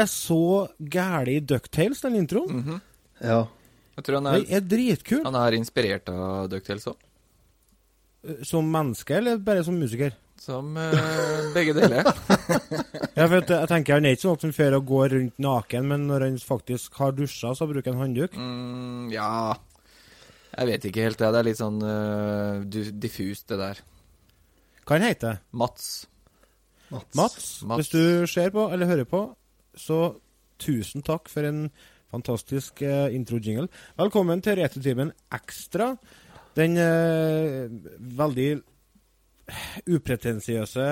Er så gæli Ducktales, den introen. Mhm. Ja. Jeg tror han Den er, er dritkul. han er inspirert av Ducktales òg. Som menneske, eller bare som musiker? Som eh, begge deler. Ja, for at, jeg tenker Han er ikke sånn som han og går rundt naken, men når han faktisk har dusja, så bruker han håndduk. Mm, ja Jeg vet ikke helt, det. Det er litt sånn uh, diffust, det der. Hva han heter Mats. Mats. Mats, Mats. hvis du ser på eller hører på, så tusen takk for en fantastisk uh, intro-jingle. Velkommen til Retrotimen Ekstra. Den uh, veldig upretensiøse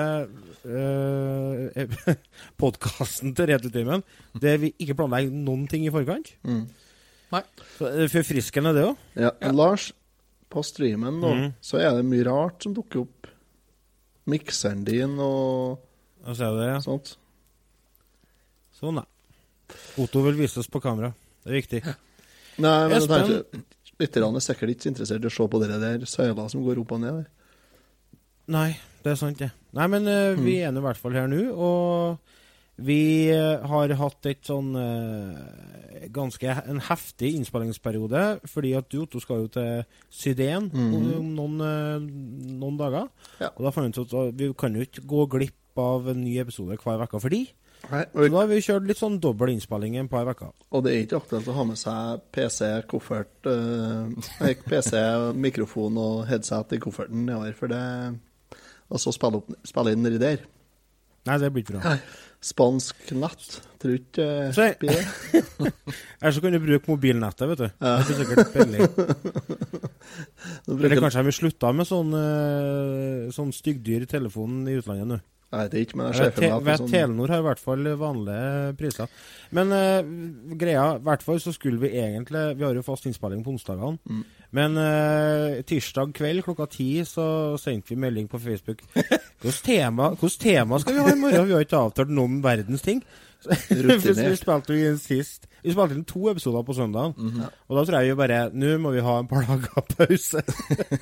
uh, podkasten til Retrotimen, der vi ikke planlegger noen ting i forkant. Mm. Nei. Eh, Forfriskende, det òg. Ja, men Lars, på streamen nå, mm. så er det mye rart som dukker opp. Mikseren din og Og det ja. sånt. Sånn, da. Otto vil vise oss på kamera. Det er viktig. Nei, men Espen? lytterne er sikkert ikke interessert i å se på dere der søyla som går opp og ned der. Nei, det er sant, det. Nei, men eh, vi er nå i hvert fall her nå, og vi eh, har hatt et sånn uh, ganske en heftig innspillingsperiode, fordi at du, Otto, skal jo til Sydén -hmm. om noen, uh, noen dager. Ja. Og da fant vi ut at vi kan jo ikke gå glipp av en ny episode hver uke for de. Nei, Så og, da har vi kjørt litt sånn dobbel innspilling en par uker. og det er ikke aktuelt å ha med seg PC, koffert eh, PC, mikrofon og headset i kofferten nedover, for det Og så spille, opp, spille inn nedi der. Nei, det blir ikke bra. Spansk nett. Tror ikke uh, det. Ellers så kan du bruke mobilnettet, vet du. Ja. Det blir sikkert billig. Nå Eller kanskje de vil slutta med sånn, uh, sånn styggdyr i telefonen i utlandet nå. Jeg vet ikke, men jeg ser for meg at vet sånn Telenor har i hvert fall vanlige priser. Men uh, greia, i hvert fall så skulle vi egentlig Vi har jo fast innspilling på onsdagene. Mm. Men uh, tirsdag kveld klokka ti så sendte vi melding på Facebook. Hvilket tema, tema skal vi ha i morgen? Vi har ikke avtalt noen verdens ting. Vi spilte inn sist Vi spilte inn to episoder på søndagen. -hmm. Og da tror jeg jo bare Nå må vi ha en par dager pause.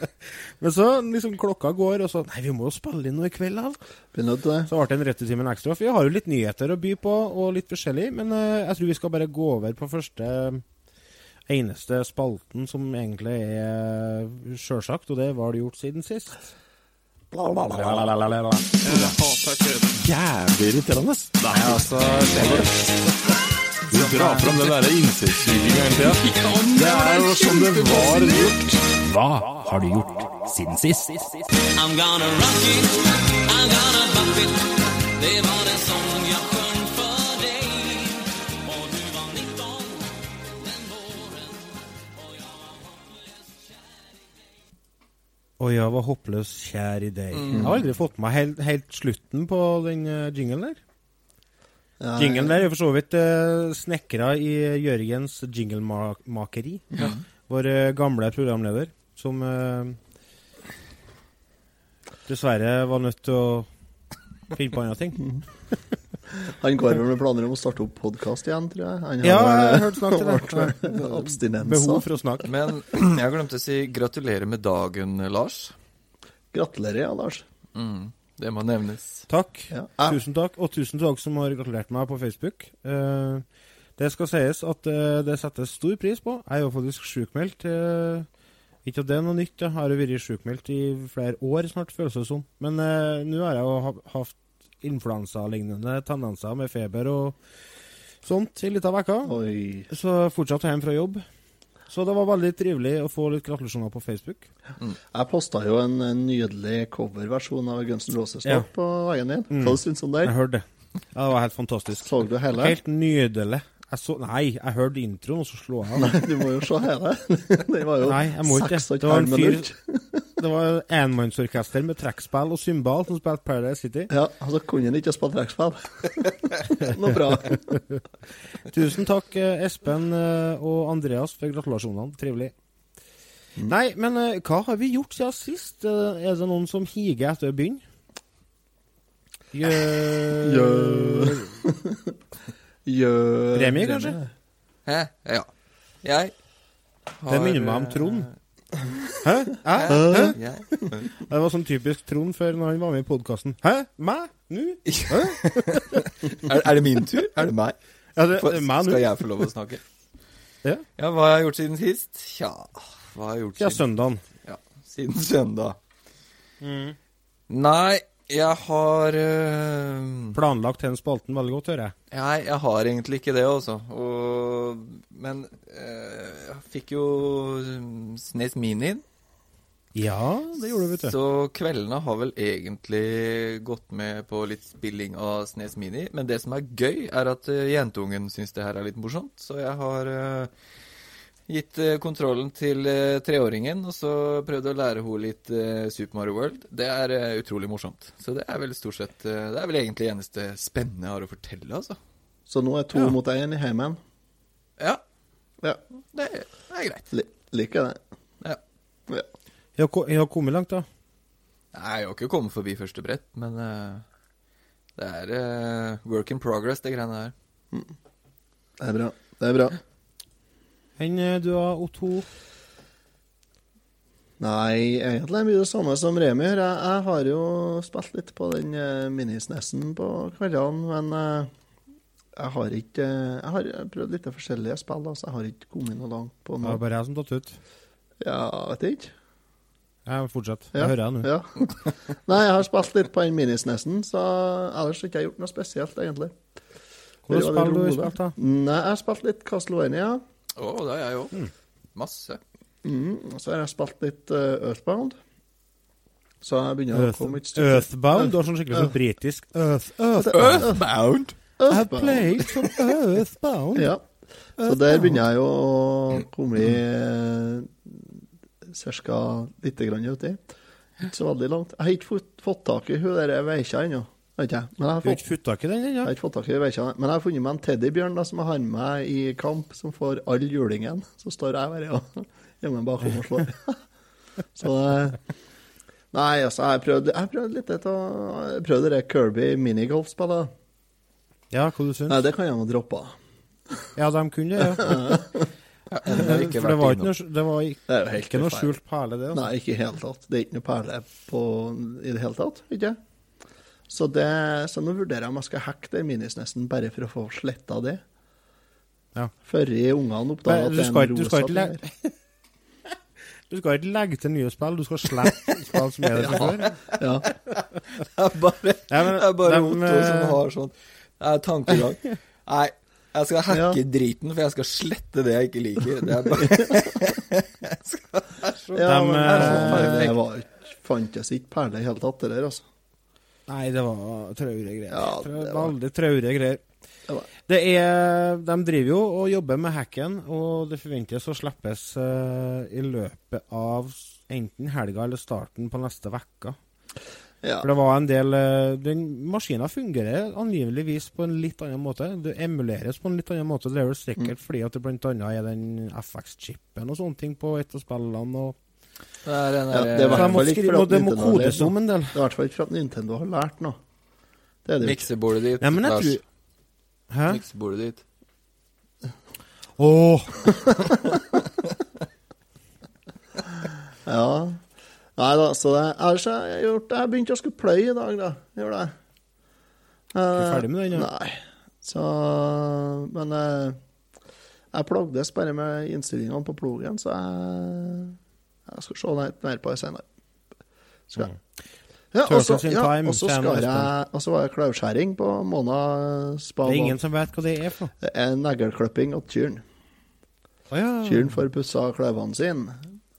Men så liksom klokka går, og så Nei, vi må jo spille inn noe i kveld, da. Så ble det en rettetimen ekstra. For vi har jo litt nyheter å by på, og litt forskjellig. Men uh, jeg tror vi skal bare gå over på første eneste spalten som egentlig er sjølsagt, og det var det gjort siden sist. Jævlig irriterende. Nei, altså Du drar fram den derre innsiktsvikinga hele tida. Det er jo som det var gjort. Hva har du gjort siden sist? I'm gonna rock it, I'm gonna bump it. Det var en sång Og jeg var håpløs kjær i deg. Jeg har aldri fått med meg helt, helt slutten på den uh, jinglen der. Ja, Jinglen der er for så vidt uh, snekra i Jørgens jinglemakeri. Vår uh, gamle programleder, som uh, dessverre var nødt til å finne på andre ting. Han går vel med planer om å starte opp podkast igjen, tror jeg. Han Ja, jeg eh, har hørt snakk til det. Abstinenser. Behov for å snakke. Men jeg glemte å si gratulerer med dagen, Lars. Gratulerer, ja, Lars. Mm, det må nevnes. Takk. Ja. Tusen takk, og tusen takk som har gratulert meg på Facebook. Eh, det skal sies at eh, det settes stor pris på. Jeg er jo faktisk sjukmeldt. ikke at det er noe nytt, jeg har jo vært sjukmeldt i flere år snart, føles det som. Men nå har jeg jo ha hatt influensalignende tendenser med feber og sånt i lita uke. oi. Så fortsatt hjem fra jobb. Så det var veldig trivelig å få litt gratulasjoner på Facebook. Jeg posta jo en, en nydelig coverversjon av Guns N' Roses Ja. på veien din. Mm. Hva syns du om det? Jeg hørte det. Ja, det var helt fantastisk. Så du hele? Helt nydelig. Jeg så, nei, jeg hørte introen, og så slo jeg av. Nei, du må jo se hele. Den var jo seks og et Det halvt minutt. Det var enmannsorkester med trekkspill og cymbal som spilte Paradise City. Ja, altså kunne han ikke spille trekkspill. Noe bra. Tusen takk, eh, Espen eh, og Andreas, for gratulasjonene. Trivelig. Nei, men eh, hva har vi gjort siden sist? Er det noen som higer etter å begynne? Gjør Gjør Remi, kanskje? Hæ? Ja. Jeg har Det minner meg om Trond. Hæ? Hæ? Hæ? Hæ? Det var sånn typisk Trond før når han var med i podkasten. Hæ? Meg? Nå? Er, er det min tur? Er det meg? Ja, det For, meg skal jeg få lov å snakke? Ja. Ja, hva har jeg gjort siden sist? Tja, hva har jeg gjort Ja, søndagen. Ja, siden søndag. Mm. Nei, jeg har øh, Planlagt den spalten veldig godt, hører jeg. Nei, jeg har egentlig ikke det, altså. Og, men øh, jeg fikk jo mm, Snes Mini. Ja, det gjorde du, vet du. Så kveldene har vel egentlig gått med på litt spilling av Snes Mini. Men det som er gøy, er at øh, jentungen syns det her er litt morsomt. Så jeg har øh, gitt øh, kontrollen til øh, treåringen, og så prøvd å lære henne litt øh, Super Mario World. Det er utrolig morsomt. Så det er vel stort sett Det er vel egentlig det eneste spennende jeg har å fortelle, altså. Så nå er to Ja. mot én i heimen. Ja, Ja, det, det er greit. L liker det. Ja. Ja. Jeg har, jeg har kommet langt, da. Nei, jeg har ikke kommet forbi første brett, men uh, det er uh, work in progress, det greiene her. Det er bra. Det er bra. Enn eh, du da, Otto? Nei, egentlig er det mye det samme som Remi. Jeg, jeg har jo spilt litt på den uh, minisnessen på kveldene, men eh, jeg har ikke Jeg har prøvd litt forskjellige spill, altså. Jeg har ikke kommet noe langt på noe. Det var bare jeg som datt ut. Ja, vet jeg ikke. Jeg fortsett. Ja. Det hører jeg nå. Ja. Nei, jeg har spilt litt på den minisnessen, så ellers har ikke jeg gjort noe spesielt, egentlig. Det var du spilt, da? Nei, jeg har spilt litt Castlevania. Å, det har jeg òg. Masse. Mm, så har jeg spilt litt uh, Earthbound. Så jeg begynner å komme et stykke Earthbound? Du har sånn skikkelig sånn britisk Earth, Earth, Earthbound? I Earthbound. played for Earthbound. Ja. Så der begynner jeg jo å komme i eh, cirka lite grann uti. Ikke så veldig langt. Jeg har ikke fått, fått tak i hun der veikja ennå. Vet ikke. Men jeg har fått fått tak i den ennå? Ja. Men jeg har funnet meg en teddybjørn da, som jeg har med i kamp, som får all julingen. Så står jeg bare og gjemmer meg bakom og slår. Så eh, Nei, altså, jeg prøvde, jeg prøvde litt av Jeg prøvde det Kirby minigolfspillet. Ja, hva du Nei, det kan jeg nå droppe. Ja, de kunne det, ja. Ja, har For det var ikke noe, det var ikke, Det ikke noe skjult perle, det. Altså. Nei, ikke i hele tatt. Det er ikke noe perle på, i det hele tatt. ikke? Så, det, så nå vurderer jeg om jeg skal hacke den minisnessen bare for å få sletta det. Ja. Før i ungene oppdager at det er en ikke- du skal rosa ikke. Du skal ikke legge til nye spill, du skal slette spill som er der fra før. Ja. Det er bare, Ja, men det er bare dem, Otto som eh, har sånn Det er tankegang. Nei, jeg skal hacke Ja. driten, for jeg skal slette det jeg ikke liker. Det er bare jeg skal, det er så, ja, men eh, det, det var ikke fantes ikke perle i hele tatt, det der, altså. Nei, det var traurige greier. Ja, det var- Veldig traurige greier. Det var- Det er, de driver jo og jobber med hacken, og det forventes å slippes uh, i løpet av enten helga eller starten på neste uke. Ja. For det var en del eh, Den maskina fungerer angiveligvis på en litt annen måte. Det emuleres på en litt annen måte. Det er vel sikkert fordi at det bl.a. er den FX-chipen og sånne ting på et av spillene. Og det er den Ja, det er må, hvert fall ikke skrive, for og at det må Nintendo har kodes lært om en del. Det er i hvert fall ikke for at Nintendo har lært noe. Det er det jo ikke. Miksebordet ditt, Ja, men jeg Lars. tror Hæ? Miksebordet ditt. Åh! Ja. Nei da, så det Ellers har jeg gjort Jeg begynte å skulle pløye i dag, da. Gjorde det. Er du ferdig med den? Ja? Nei. Så Men eh, jeg plagdes bare med innstillingene på plogen, så jeg, jeg skal se litt mer på det senere. Skal jeg. Ja, og så Turtles ja, og så jeg så var det klauskjæring på Mona spa. Det er ingen som vet hva det er for. Det er negleklipping av kyrne. Oh, ja. Kyrne får pussa kløvene sine.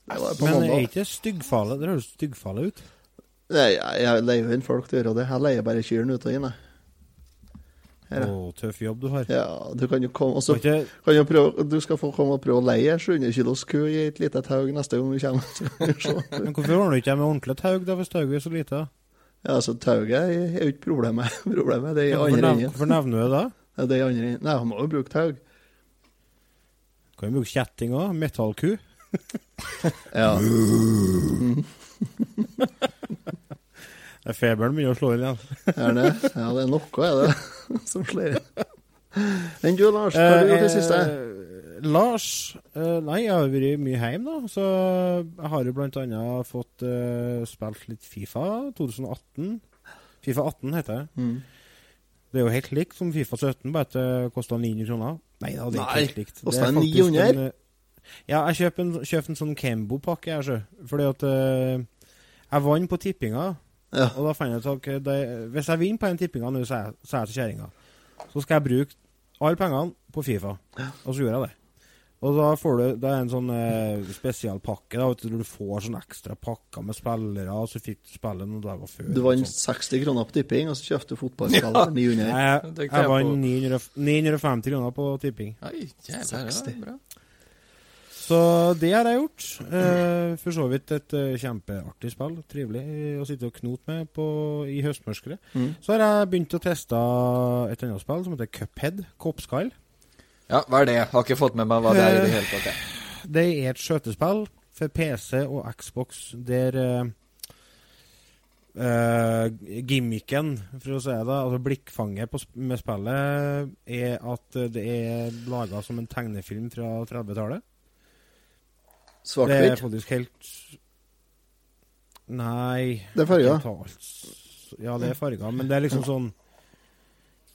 Det var på Men er mandag. ikke styggfale Det høres styggfale ut. Nei, jeg, jeg leier jo inn folk til å gjøre det. Jeg leier bare kyrne ut og inn, jeg. Her, Å, tøff jobb du har. Ja, du kan jo komme også, ikke- kan jo prøve, Du skal få komme og prøve å leie 700 kilos ku i et lite tau neste gang du kommer. Men hvorfor ordner du ikke med ordentlig taug, da, hvis tauet er så lite? Ja, altså, tauet er jo ikke problemet. Problemet det er Hvorfor, andre enden. hvorfor nevner du det? Ja, det er i andre. Nei, han må jo bruke tau. Kan jo bruke kjetting òg. Metallku. Ja. Det er Feberen begynner å slå inn igjen. Er det? Ja, det er noe, er det, som slår inn. Enn du, Lars? Hva har du gjort i det siste? Eh, Lars eh, Nei, jeg har vært mye hjemme, da. Så jeg har jo annet fått eh, spilt litt Fifa 2018. Fifa 18 heter det. Mm. Det er jo helt likt som Fifa 17, bare at det kosta 900 kroner. Nei da, det er ikke helt likt. faktisk 900? en, eh, ja, jeg kjøpte en, kjøpte en sånn Kembo-pakke, jeg, sjø. Fordi at eh, jeg vant på tippinga. Ja. Og da fant jeg ut at okay, det, hvis jeg vinner på den tippinga nå, så er jeg- jeg til kjerringa. Så skal jeg bruke alle pengene på Fifa. Og så gjorde jeg det. Og da får du Det er en sånn eh, spesialpakke da, du, får sånn ekstra pakker med spillere, og så fikk du spille noen dager før. Du vant 60 kroner på tipping, og så kjøpte du fotballspiller 900. Jeg, Det jeg, jeg vant 950 kroner på tipping. Oi, jævlig, 60. bra. Så det har jeg gjort. Eh, for så vidt et eh, kjempeartig spill. Trivelig eh, å sitte og knote med på, i høstmørket. Mm. Så har jeg begynt å teste et annet spill som heter Cuphead. Koppskall. Ja, hva er det? Har ikke fått med meg hva det er i det hele tatt. jeg. Det er et skjøtespill for PC og Xbox der eh, Uh, gimmicken, for å si det, altså blikkfanget på, med spillet, er at eh, det er laga som en tegnefilm fra 30-tallet. Det er Svart-hvitt. faktisk helt Nei Det er farger. totalt. Ja, det er farger, men det er liksom sånn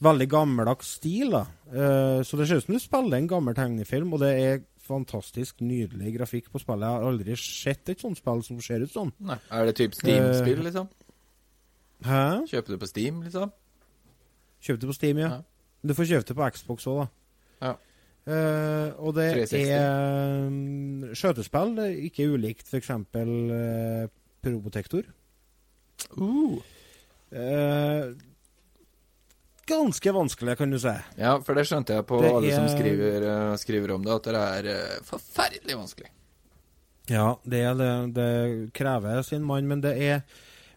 Veldig gammeldags stil, da. Uh, så det ser ut som du spiller en gammel tegnefilm, og det er fantastisk nydelig grafikk på spillet. Jeg har aldri sett et sånt spill som ser ut sånn. Nei. Er det typ Steam-spill, liksom? Hæ? Kjøper du på Steam, liksom? Kjøper du på Steam, ja. Ja. Du får kjøpt det på Xbox òg, da. Ja. Eh, og det 360. er um, skjøtespill. Ikke ulikt f.eks. Uh, Probotector. Uh. Uh, ganske vanskelig, kan du si. Ja, for det skjønte jeg på Det alle som er- skriver, eh, skriver om det, at det er eh, forferdelig vanskelig. Ja, det, det, det krever sin mann, men det er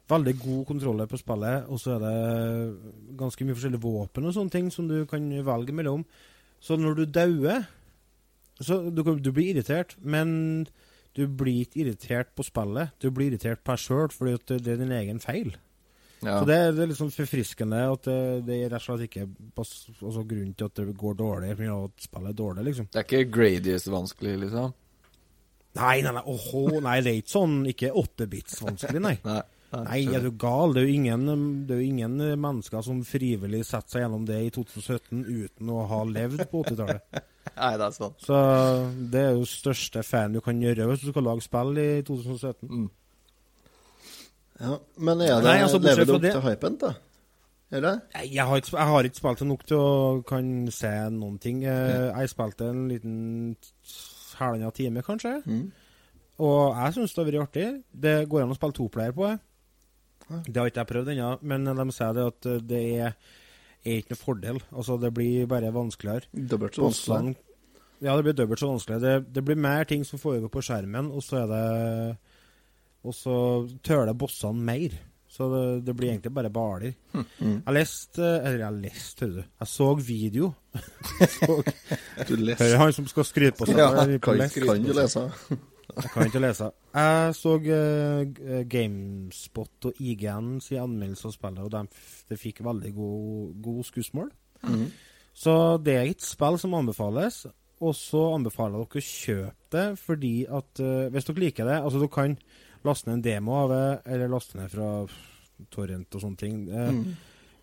veldig god kontroller på spillet. Og så er det ganske mye forskjellige våpen og sånne ting som du kan velge mellom. Så når du dauer så du, du blir irritert, men du blir ikke irritert på spillet. Du blir irritert på deg sjøl, fordi at det, er din egen feil. Ja. Så det, det er litt sånn forfriskende at det, det er rett og slett ikke altså grunnen til at det går dårlig, på at spillet er dårlig, liksom. Det er ikke gradiest vanskelig, liksom? Nei, nei, nei, oho, nei, det er ikke sånn Ikke åtte bits vanskelig, nei. Nei. Nei, er du gal? Det er jo ingen, det er jo ingen mennesker som frivillig setter seg gjennom det i 2017 uten å ha levd på 80-tallet. Nei, det er sant. Så det er jo største fan du kan gjøre hvis du skal lage spill i 2017. Mm. Ja. Men er det, Nei, altså, lever du opp til hypen, da? Eller? det? Jeg har, ikke, jeg har ikke spilt det nok til å kan se noen ting. Eh, Jeg spilte en liten halvannen time, kanskje. Mm. Og jeg syns det har vært artig. Det går an å spille toplayer på det. Det har ikke jeg prøvd ennå, men de sier det at eh, det er, er ikke noe fordel. Altså, det blir bare vanskeligere. Dobbelt så vanskelig. Ja, det blir dobbelt så vanskelig. Det, det blir mer ting som foregår på skjermen, og så er det Og så tøler bossene mer. Så det, det blir egentlig bare baler. Mm. Jeg leste Eller jeg leste, hører du. Jeg så video. så, Du hører leser han som skal skryte på seg. ja, Jeg kan, kan du lese? Jeg kan ikke lese. Jeg så uh, Gamespot og IGN sin anmeldelse av spillet, og de, det fikk veldig god, god skussmål. Mm. Så det er et spill som anbefales. Og så anbefaler jeg dere å kjøpe det, fordi at uh, hvis dere liker det Altså, dere kan laste ned en demo av det, eller laste ned fra Torrent og sånne ting. uh, Mm.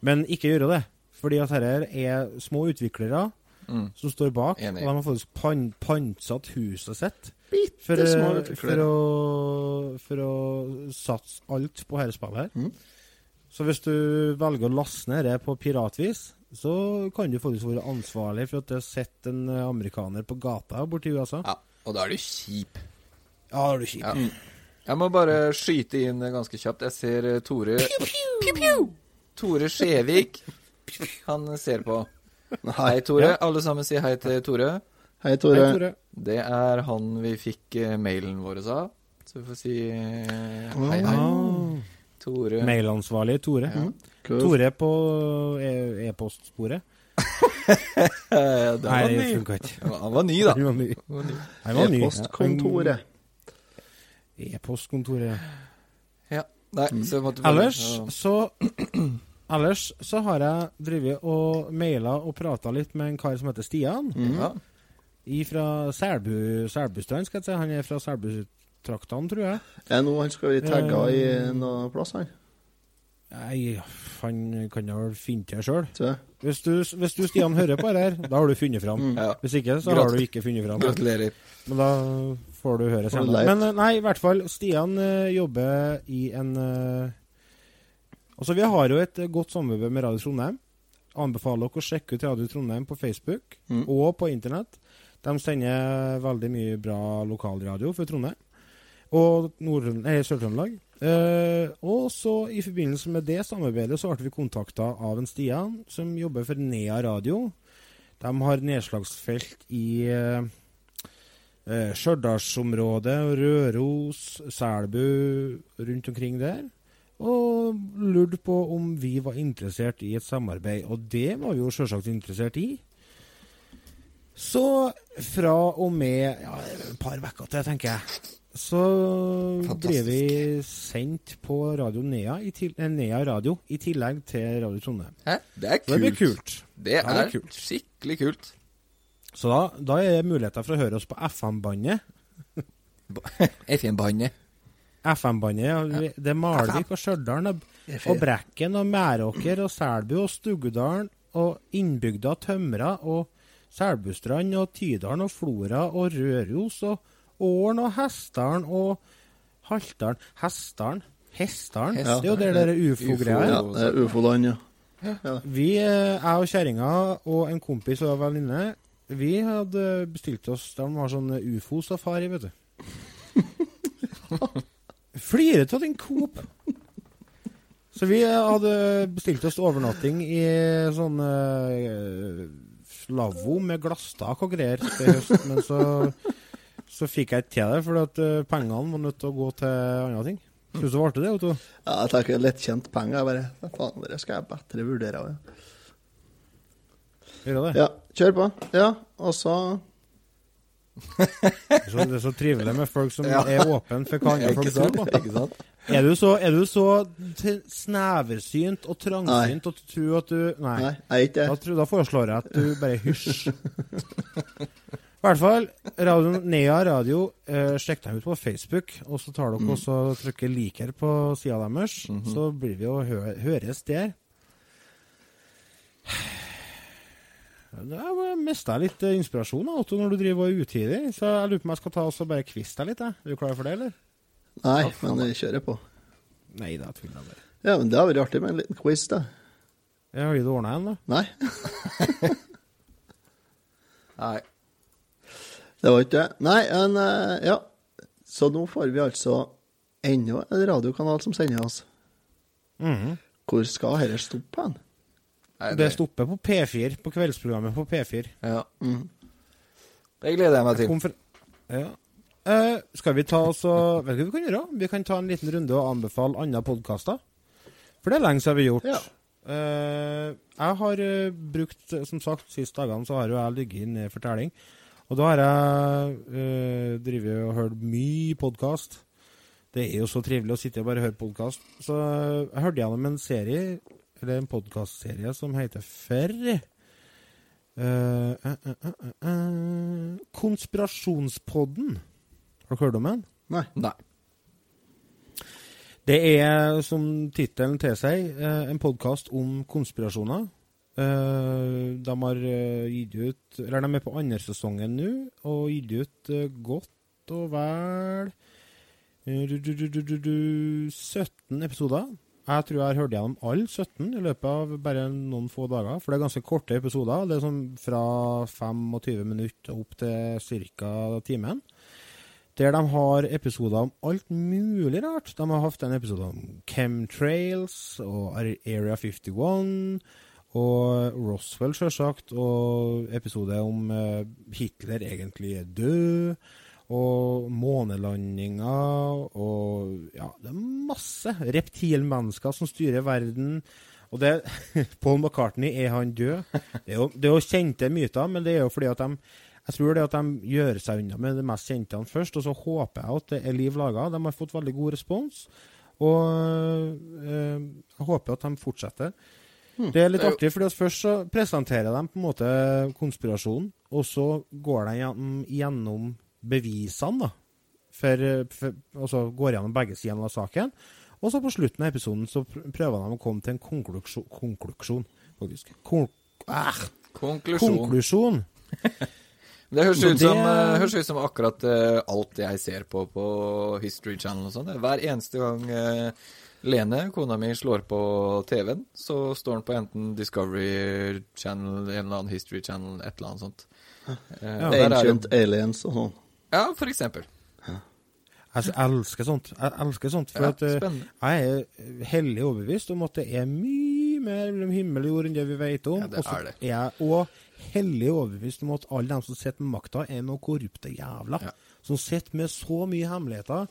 Men ikke gjøre det. Fordi at dette er små utviklere Mm. som står bak, Enig. og de har faktisk pan pantsatt huset sitt. Bitte For, små eh, utviklere. for, å, for å satse alt på dette spillet her. Mm. Så hvis du velger å laste ned det på piratvis, så kan du faktisk være ansvarlig for at du har sett en eh, amerikaner på gata borti USA. Ja, og da er du kjip. Ja, da er du kjip. Ja. Jeg må bare skyte inn ganske kjapt. Jeg ser eh, Tore Tore Skjevik. Han ser på. Hei, Tore. Alle sammen sier hei til Tore. Hei, Tore. Hei, Tore. Det er han vi fikk eh, mailen vår av. Så vi får si eh, hei, hei. Oh. Tore. Mailansvarlig Tore. Kult. Tore på e- e-postsporet. Det Nei, det ny. funka ikke. Han var ny, da. Han var ny. E-postkontoret. E-postkontoret. Ja. Nei, så måtte vi Ellers Ja. så Ellers så har jeg drevet og maila og prata litt med en kar som heter Stian. Mm. Ja. Fra Selbu, Selbustrand, skal jeg si. Han er fra Selbutraktene, tror jeg. Er det nå han skal bli tagga i Eh. noen plass, han? Nei, han kan da finne det sjøl. Hvis hvis du, Stian, hører på det her, da har du funnet fram. Mm. Ja. Hvis ikke, så har du ikke funnet fram. Gratulerer. Men da får du høre senere. Men eh, nei, i hvert fall, Stian uh, jobber i en uh, Altså, vi har jo et godt samarbeid med Radio Trondheim. Anbefaler dere å sjekke ut Radio Trondheim på Facebook Mm. og på internett. De sender veldig mye bra lokalradio for Trondheim og Sør-Trøndelag. Eh, og så i forbindelse med det samarbeidet så ble vi kontakta av en Stian som jobber for Nea Radio. De har nedslagsfelt i eh, Stjørdalsområdet, Røros, Selbu, rundt omkring der. Og lurte på om vi var interessert i et samarbeid, og det var vi jo selvsagt interessert i. Så fra og med ja, et par uker til, tenker jeg, så Fantastisk. blir vi sendt på Radio Nea, i til, eh, Nea Radio, i tillegg til Radio Trondheim. Hæ? Det er kult. det blir kult. Det Ja, det er kult. skikkelig kult. Så da, da er det muligheter for å høre oss på FM-bandet. FN-bandet. FM-bandet, ja, det er Malvik og Stjørdal. Og Brekken og Meråker og Selbu og Stugudalen og innbygda Tømra og Selbustrand og Tydalen og Flora og Røros og Åren og Hestdalen og Haltdalen Hestdalen? Hestdalen? Det er jo der dere ufo-greia. Ja, det er ufoland, ja. Vi, eh, jeg og kjerringa og en kompis og en venninne, vi hadde bestilt oss De har sånn ufo-safari, vet du. Flirer av din Coop. Så vi hadde bestilt oss overnatting i sånn eh, lavvo med glasstak og greier i høst, men så, så fikk jeg ikke til det, fordi at eh, pengene var nødt til å gå til andre ting. Syns du det var artig, det, Otto? ja jeg tenker lettkjent penger. Bare Hva faen, det skal jeg bedre vurdere. Ja. Gjør det? ja, kjør på. Ja, og så Så det er så trivelig med folk som Ja. er åpne for hva andre folk Ikke tror på. Ikke sant? Er du så, er du så sneversynt og trangsynt at du tror at du Nei. Nei, jeg er ikke Da, det. tror, da foreslår jeg at du bare hysj. I hvert fall, radio, Nea Radio, eh, sjekk dem ut på Facebook, og så tar dere også og trykker 'liker' på sida deres. Så blir vi jo hø høres der. Jeg mista litt eh, inspirasjon da, Otto, når du driver og er utidig. Så jeg lurer på om jeg skal ta oss og bare kviste deg litt. Jeg. Er du klar for det, eller? Nei, men jeg kjører på. Nei da, jeg bare. Ja, men det har vært artig med en liten quiz, da. Jeg har du ordna en, da. Nei, Nei. det var ikke det. Nei, men eh, ja. Så nå får vi altså enda en radiokanal som sender oss. Mhm. Hvor skal dette stoppe hen? Nei, Det stopper på P4, på kveldsprogrammet på P4. Ja. Mm. Det gleder jeg meg til. Konfer ja. Eh, skal vi ta oss og Vet du hva vi kan gjøre? Vi kan ta en liten runde og anbefale andre podkaster. For det er lenge siden vi har gjort. Ja. Uh, jeg har uh, brukt Som sagt, siste dagene så har jo jeg ligget inn i fortelling. Og da har jeg uh, drevet og hørt mye podkast. Det er jo så trivelig å sitte og bare høre podkast. Så jeg hørte gjennom en serie, eller en podkastserie, som heter Ferr. Konspirasjonspodden. Har dere hørt om den? Nei. Nei. Det er, som tittelen tilsier, eh, en podkast om konspirasjoner. Eh, de har eh, gitt ut Eller de er på andre sesongen nå, og gitt ut godt og vel eh, du, du, du, du, du, du, 17 episoder. Jeg tror jeg har hørt gjennom alle 17 i løpet av bare noen få dager. For det er ganske korte episoder. Det er sånn fra 25 minutter opp til ca. timen. Der de har episoder om alt mulig rart. De har hatt en episode om chemtrails og Area 51 og Roswell, sjølsagt. Og episode om eh, Hitler egentlig er død. Og månelandinger og Ja, det er masse reptilmennesker som styrer verden. Og det Paul McCartney, er han død? Det er jo, det er jo kjente myter, men det er jo fordi at de jeg tror det at de gjør seg unna med det mest kjente først, og så håper jeg at det er liv laga. De har fått veldig god respons, og øh, jeg håper at de fortsetter. Det er litt artig, for først så presenterer de på en måte konspirasjonen, og så går de gjennom bevisene, da. For, for, og så går gjennom begge sidene av saken. Og så på slutten av episoden så prøver de å komme til en konklusjon, konklusjon faktisk. Kon ah, Konklusjon. konklusjon. Det høres ut som, det- eh, høres ut som akkurat eh, alt jeg ser på på History Channel og sånn. Hver eneste gang eh, Lene, kona mi, slår på TV-en, så står den på enten Discovery Channel, en eller annen History Channel, et eller annet sånt. Det- Ancient aliens og sånn. Ja, for eksempel. Jeg elsker sånt. Jeg elsker sånt, for Ja, at jeg er hellig overbevist om at det er mye mer mellom himmel og jord enn det vi vet om. Ja, det er det. òg hellig overbevist om at alle dem som sitter med makta, er noen korrupte jævler. Ja. Som sitter med så mye hemmeligheter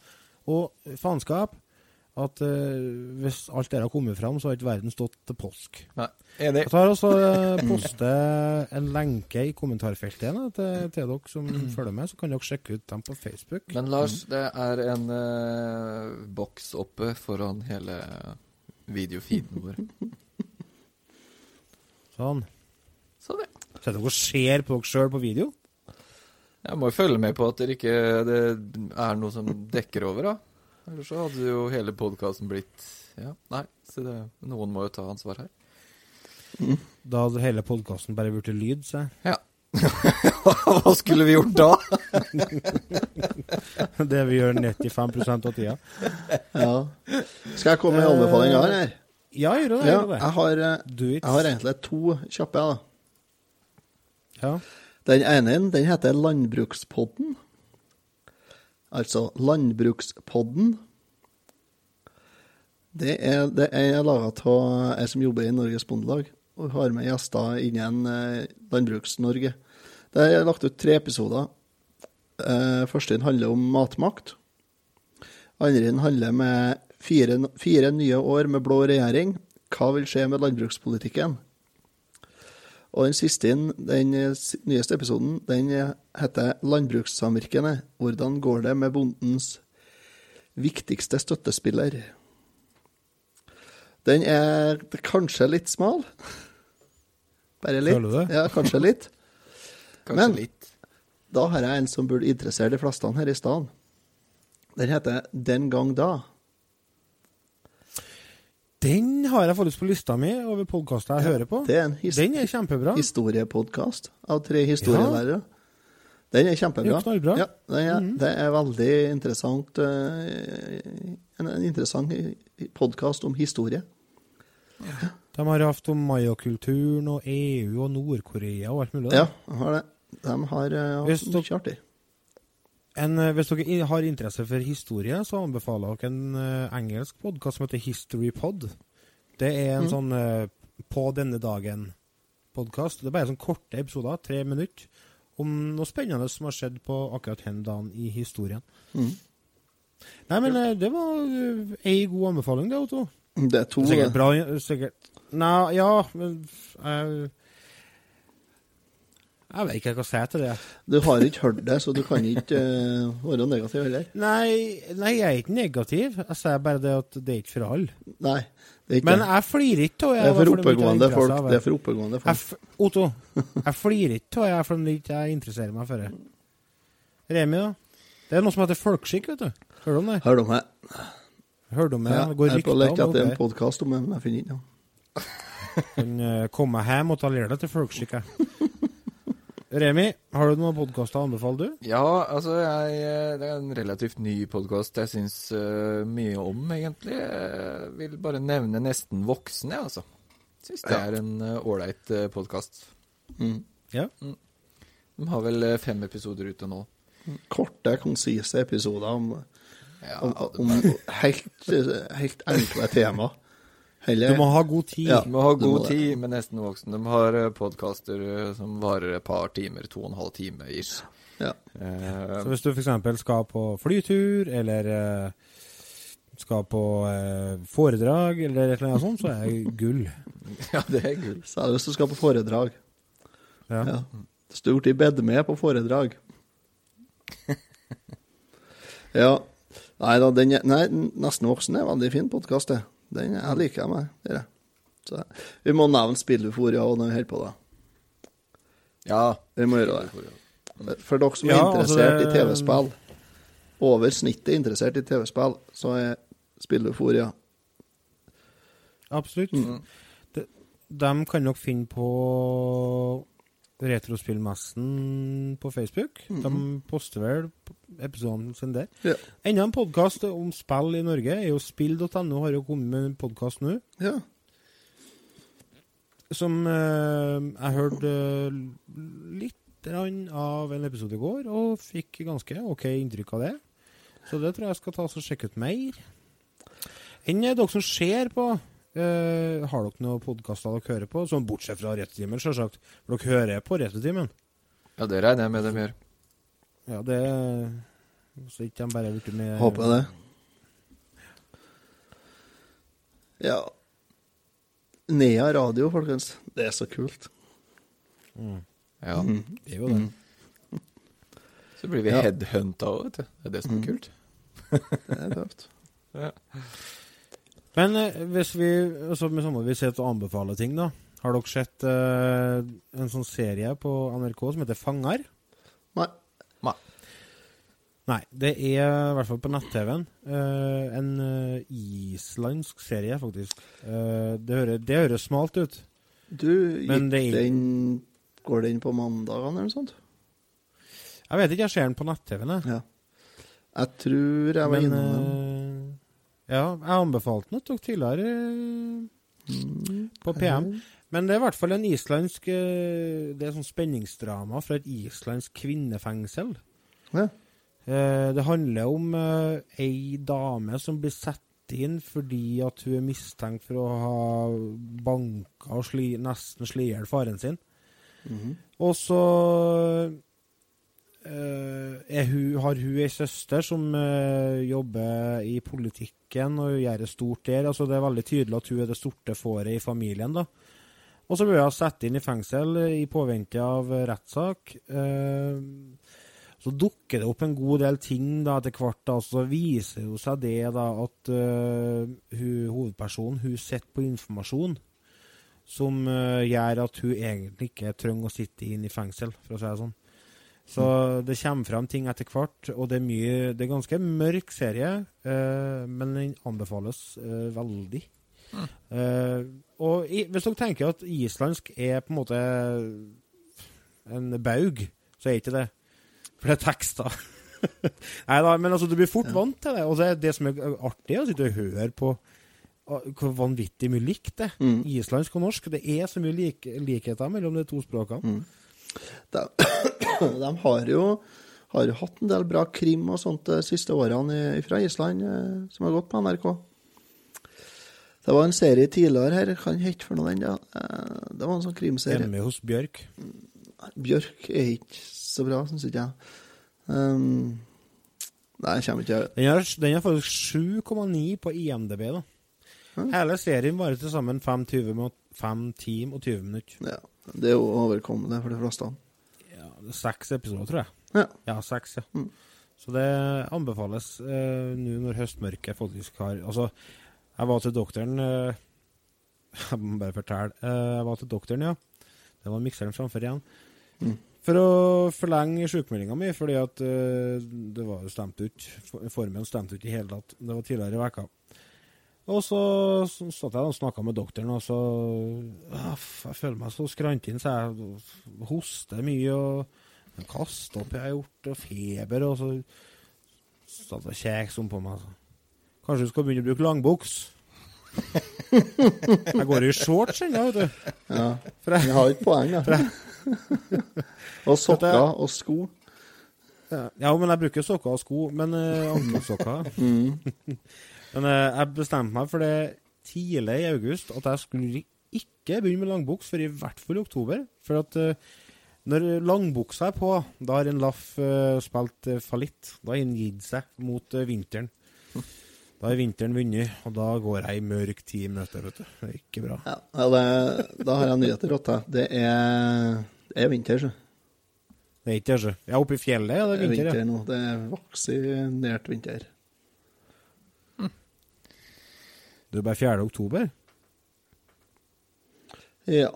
og faenskap at uh, hvis alt dette har kommet fram, så har ikke verden stått til påsk. Nei, enig. Jeg tar også uh, poste en lenke i kommentarfeltet igjen, til, til dere som følger med, så kan dere sjekke ut dem på Facebook. Men Lars, det er en uh, boks oppe foran hele videofeeden vår. Sånn. Så det. Sitter dere ser på dere sjøl på video? Jeg må jo følge med på at det ikke det er noe som dekker over, da. Ellers så hadde jo hele podkasten blitt Ja, nei. Så det, noen må jo ta ansvar her. Da hadde hele podkasten bare blitt lyd, så Ja. Hva skulle vi gjort da? Det vi gjør 95 av tida. Ja. Skal jeg komme med en anbefaling her? her? Ja, gjør det. Gjør det. jeg har, eh, jeg har egentlig to kjappe. da. Ja. Den ene den heter Landbrukspodden. Altså Landbrukspodden. Det er, det er laga av ei som jobber i Norges Bondelag, og har med gjester innen eh, Landbruks-Norge. Det er lagt ut tre episoder. Eh, første handler om matmakt. Andre handler med fire, fire nye år med blå regjering. Hva vil skje med landbrukspolitikken? Og den siste, inn, den eh, nyeste episoden, den eh, heter 'Landbrukssamvirkene'. Hvordan går det med bondens viktigste støttespiller? Den er kanskje litt smal. Bare litt. Føler du det? Ja, kanskje litt. Kanskje Men- litt. Da har jeg en som burde interessere de fleste her i stedet. Den heter 'Den gang da'. Den har jeg faktisk på lista mi over podkaster jeg hører på. Det er Den er kjempebra. historiepodkast av tre historielærere. Den er kjempebra. Det er. Ja, den er, Det er veldig interessant eh, En, en interessant podkast om historie. De har hatt om mayakulturen og EU og Nord-Korea og alt mulig. Ja, de har det. De har eh, hatt mye artig. En, eh, hvis dere har interesse for historie, så anbefaler jeg dere en eh, engelsk podkast som heter HistoryPod. Det er en sånn eh, På denne dagen-podkast. Det er bare sånn korte episoder, tre minutter, om noe spennende som har skjedd på akkurat den dagen i historien. Mm. Nei, men det var ei god anbefaling, det, Otto. Det er to Sikkert bra sikkert. Nei, ja, men jeg Jeg vet ikke hva jeg skal si til det. Du har ikke hørt det, så du kan ikke uh, være negativ heller. Nei, nei, jeg er ikke negativ. Jeg sier bare det at det er ikke for alle. Nei, det er ikke Men jeg flirer ikke av Det er for oppegående folk. Det er for oppegående folk. Jeg Otto, jeg flirer ikke av jeg fordi ikke jeg interesserer meg for det. Remi, da? Det er noe som heter folkeskikk, vet du. Hører du om det? Hør du det. Hører du om det? Ja, Det jeg er på leit om etter en det. podkast om det, men jeg finner ikke noe. Kan eh, komme hjem og ta lære deg til folkeskikk, jeg. Remi, har du noen podkaster å anbefale, du? Ja, altså jeg, eh, Det er en relativt ny podkast jeg syns uh, mye om, egentlig. Jeg vil bare nevne Nesten voksen, jeg, altså. Syns det er en eh, ålreit uh, podkast. Mm. Ja. De har vel fem episoder ute nå. Korte, konsise episoder om, Ja, om, om helt, helt enkle tema. Heller, Du må ha god tid. Ja. du må ha god må tid det. med Nesten voksen. De har uh, podkaster som varer et par timer, to og en halv time ish. Ja. Uh, Så hvis du f.eks. skal på flytur, eller uh, skal på uh, foredrag, eller et eller annet sånt, så er det gull. ja, det er gull. Så det hvis du skal på foredrag. Ja. Ja. Hvis du har blitt bedt med på foredrag. ja. Nei da, den er, nei, Nesten voksen er veldig fin podkast, det. Den jeg liker jeg meg. Det er det. Så vi må nevne Spilluforia og når vi holder på da. Ja. Vi må gjøre det. For dere som er Ja, altså interessert det- i TV-spill, over snittet interessert i TV-spill, så er Spilluforia. Absolutt. Mm. De, de, kan nok finne på Retrospillmessen på Facebook. De poster vel episoden sin der. Ja. Enda en podkast om spill i Norge er jo spill.no, har jo kommet med en podkast nå. Ja. Som eh, jeg hørte eh, litt av en episode i går, og fikk ganske OK inntrykk av det. Så det tror jeg jeg skal ta og sjekke ut mer. Enn dere som ser på, eh, har dere noen podkaster dere hører på? Sånn bortsett fra rettetimen selvsagt. For dere hører på rettetimen ja, det regner jeg med de gjør. Ja, det Så ikke de bare blitt med Håper det. Ja. Nea radio, folkens. Det er så kult. Ja. Det er jo det. Så blir vi Ja. headhunta òg, vet du. Det er det som er kult. Det er tøft. Men eh, hvis vi altså med samme vi sitter og anbefaler ting, da. Har dere sett eh, en sånn serie på NRK som heter Fanger? Nei. Nei, det er i hvert fall på nett-TV-en. eh, en islandsk serie, faktisk. Eh, det, hører, det høres smalt ut. Du, Men gikk det den Går den på mandagene eller noe sånt? Jeg vet ikke, jeg ser den på nett-TV-en. jeg. Ja. Jeg tror jeg var innom den. Ja, jeg anbefalte den tok tidligere eh, Mm. på PM. Men det er i hvert fall en islandsk eh, Det er sånn spenningsdrama fra et islandsk kvinnefengsel. Ja. Eh, Det handler om ei dame som blir satt inn fordi at hun er mistenkt for å ha banka og sli, nesten slått i hjel faren sin. Mhm. Og så hun, har hun ei søster som eh, jobber i politikken og gjør det stort der. Altså Det er veldig tydelig at hun er det sorte fåret i familien. da. Og så ble hun satt inn i fengsel eh, i påvente av eh, rettssak. Eh, så dukker det opp en god del ting da etter hvert. da, Så viser jo seg det da at uh, hun, hovedpersonen hun sitter på informasjon som uh, gjør at hun egentlig ikke trenger å sitte inn i fengsel, for å si det sånn. Så det kommer frem ting etter hvert, og det er mye Det er ganske mørk serie, eh, men den anbefales eh, veldig. Eh, og i, hvis dere tenker at islandsk er på en måte en baug, så er ikke det. For det er tekster. Nei da, men altså, du blir fort vant til det. Og det, er det som er artig, å sitte og høre på hvor vanvittig mye likt det. Mm. Islandsk og norsk. Det er så mye lik, likheter mellom de to språkene. De, de har jo har jo hatt en del bra krim og sånt de siste årene i- fra Island eh, som har gått på NRK. Det var en serie tidligere her, kan ikke for noe den? Ja. Eh, Det var en sånn krimserie. Hjemme hos Bjørk. Bjørk er ikke så bra, syns ikke jeg. Um, nei, jeg kommer ikke Den har, den har faktisk 7,9 på IMDb. da. Hele serien varer til sammen 5 timer og 20 minutter. Ja, det er jo overkommende for de fleste. Seks episoder, tror jeg. Ja. Ja, seks, ja. Mm. Så det anbefales eh, nå når høstmørket faktisk har Altså, jeg var til doktoren eh, Jeg må bare fortelle. Eh, jeg var til doktoren, ja. Det var mikseren framfor igjen. Mm. For å forlenge sjukmeldinga mi, fordi at eh, det var jo stemt ut. Formen stemte ut i hele tatt. Det var tidligere i veka. Og så, satt jeg og snakka med doktoren, og så «Ah, Jeg føler meg så skrantin, så jeg hoster mye og kaster opp jeg har gjort, og feber, og så satt jeg kjeks om på meg. Så. Kanskje du skal begynne å bruke langbuks? jeg går i shorts ennå, vet du. Ja. Jeg, Jeg har ikke poeng, jeg. og sokker og sko. ja, men jeg bruker sokker og sko, men uh, ankelsokker. Mm. men eh, jeg bestemte meg for det tidlig i august at jeg skulle ikke begynne med langbuks før i hvert fall i oktober. For at eh, når langbuksa er på, da har en laff eh, spilt fallitt. Da har en gitt seg mot vinteren. Da har vinteren vunnet, og da går jeg i mørk tid i møte, vet du. Det er ikke bra. Ja, det, da har jeg nyheter til deg. Det er, det er vinter, så. Det er ikke det, så. Ja, oppe i fjellet ja, det Det er er vinter, vinter ja. nå. Det er vaksinert vinter. Det er bare 4. oktober. Ja.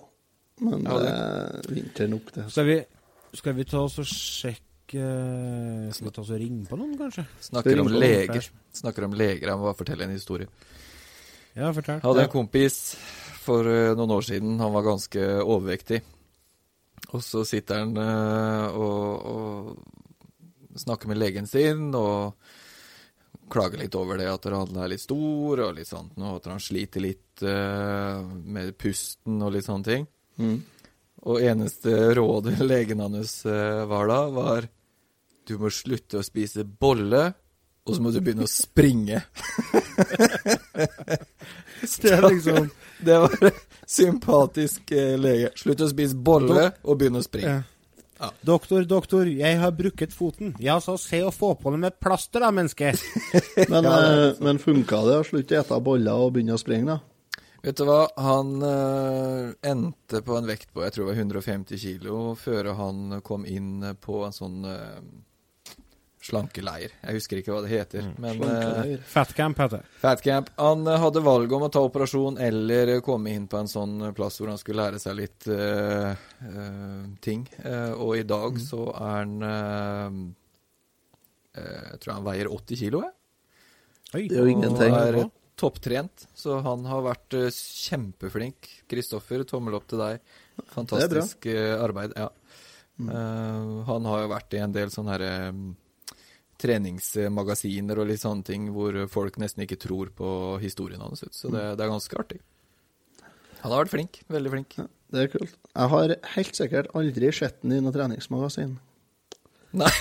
Men Ja, det er vinter nok, det. Skal vi, skal vi ta oss og sjekke eh, Skal vi ta oss og ringe på noen, kanskje? Snakker om leger. Noen. Snakker om leger. Jeg må bare fortelle en historie. Ja, fortell. Jeg hadde en kompis for eh, noen år siden. Han var ganske overvektig. Og så sitter han eh, og, og snakker med legen sin og klager litt over det at han er litt stor og litt sånt, og at han sliter litt uh, med pusten og litt sånne ting. Mm. Og eneste rådet legen hans uh, var da, var du må slutte å spise bolle, og så må du begynne å springe. Det er liksom Det var sympatisk uh, lege. Slutt å spise bolle og begynne å springe. ja. Doktor, doktor, jeg har brukket foten. Ja, så se å få på det med plaster, da, menneske. Men, eh, men funka det å slutte å ete boller og begynne å springe, da? Vet du hva, han eh, endte på en vekt på jeg tror det var 150 kilo før han kom inn på en sånn eh, slankeleir. Jeg husker ikke hva det heter, men uh, Fatcamp heter det. Fatcamp. Han uh, hadde valget om å ta operasjon eller komme inn på en sånn eh, plass hvor han skulle lære seg litt uh, eh, ting. Eh, og i dag så er han eh, eh, Jeg tror han veier 80 kilo, jeg. Oi. Det er jo ingenting. Og er eh, topptrent, så han har vært eh, kjempeflink. Kristoffer, tommel opp til deg. Fantastisk eh, arbeid. Ja. Eh, han har jo vært i en del sånne her, eh, treningsmagasiner og litt sånne ting hvor folk nesten ikke tror på historien hans. Så det, det er ganske artig. Han har vært flink. Veldig flink. Det er kult. Jeg har helt sikkert aldri sett den i noe treningsmagasin. Nei.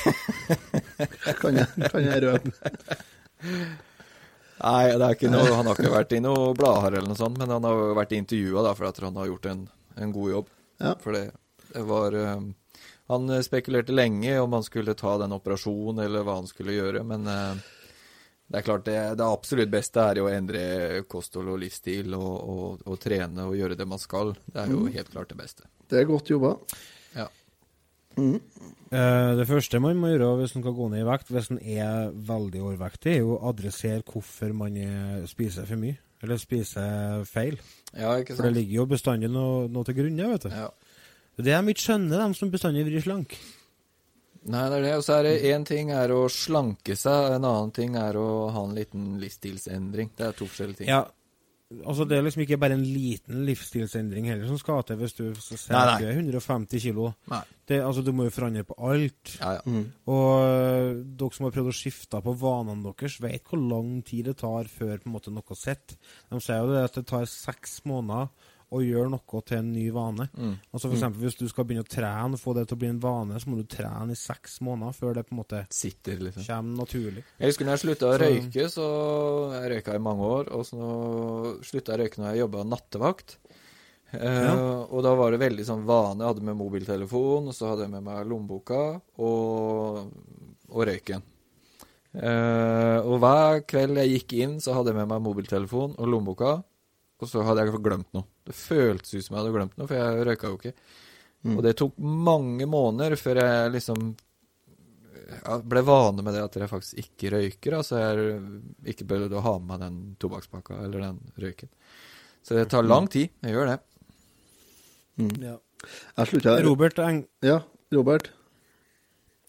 Kan jeg, kan jeg røpe. Nei, det er ikke noe, han har ikke vært i noe blader eller noe sånt, men han har vært intervjua for at han har gjort en, en god jobb. Ja. For det, det var eh, Han spekulerte lenge om han skulle ta den operasjonen, eller hva han skulle gjøre, men eh, det er klart det, det absolutt beste er jo å endre kosthold og livsstil og, og, og trene og gjøre det man skal. Det er jo helt klart det beste. Det er godt jobba. Ja. Mm. det første man må gjøre hvis man skal gå ned i vekt, hvis man er veldig overvektig, er jo å adressere hvorfor man er, spiser for mye, eller spiser feil. ja, ikke For det ligger jo bestandig noe, noe til grunne, vet du. Ja. Det er mitt skjønne, de som bestandig blir slank. Nei, det er det. Og så er det én ting er å slanke seg, en annen ting er å ha en liten livsstilsendring. Det er to forskjellige ting. Ja, altså det er liksom ikke bare en liten livsstilsendring heller som skal til hvis du skal si Nei, at nei. du er 150 kilo. Nei. Det, altså Du må jo forandre på alt. Ja, ja. Og øh, dere som har prøvd å skifte på vanene deres, vet hvor lang tid det tar før på en måte noe sitter. De sier jo det at det tar seks måneder å gjøre noe til en ny vane. Mm. Altså for eksempel Hvis du skal begynne å trene og få det til å bli en vane, så må du trene i seks måneder før det på en måte Sitter, liksom. kommer naturlig. Jeg husker når jeg slutta å røyke, så Jeg røyka i mange år, og så slutta jeg å røyke når jeg jobba nattevakt. Eh, Og da var det veldig sånn vane. Jeg hadde med mobiltelefon, og så hadde jeg med meg lommeboka og, og røyken. Uh, og hver kveld jeg gikk inn, så hadde jeg med meg mobiltelefon og lommeboka, og så hadde jeg glemt noe. Det føltes ut som jeg hadde glemt noe, for jeg røyka jo ikke. Og det tok mange måneder før jeg liksom jeg ble vane med det at jeg faktisk ikke røyker. Altså jeg ikke bør å ha med meg den tobakkspakka eller den røyken. Så det tar lang tid. Jeg gjør det. Ja. Jeg slutta Robert, Eng Ja, Robert.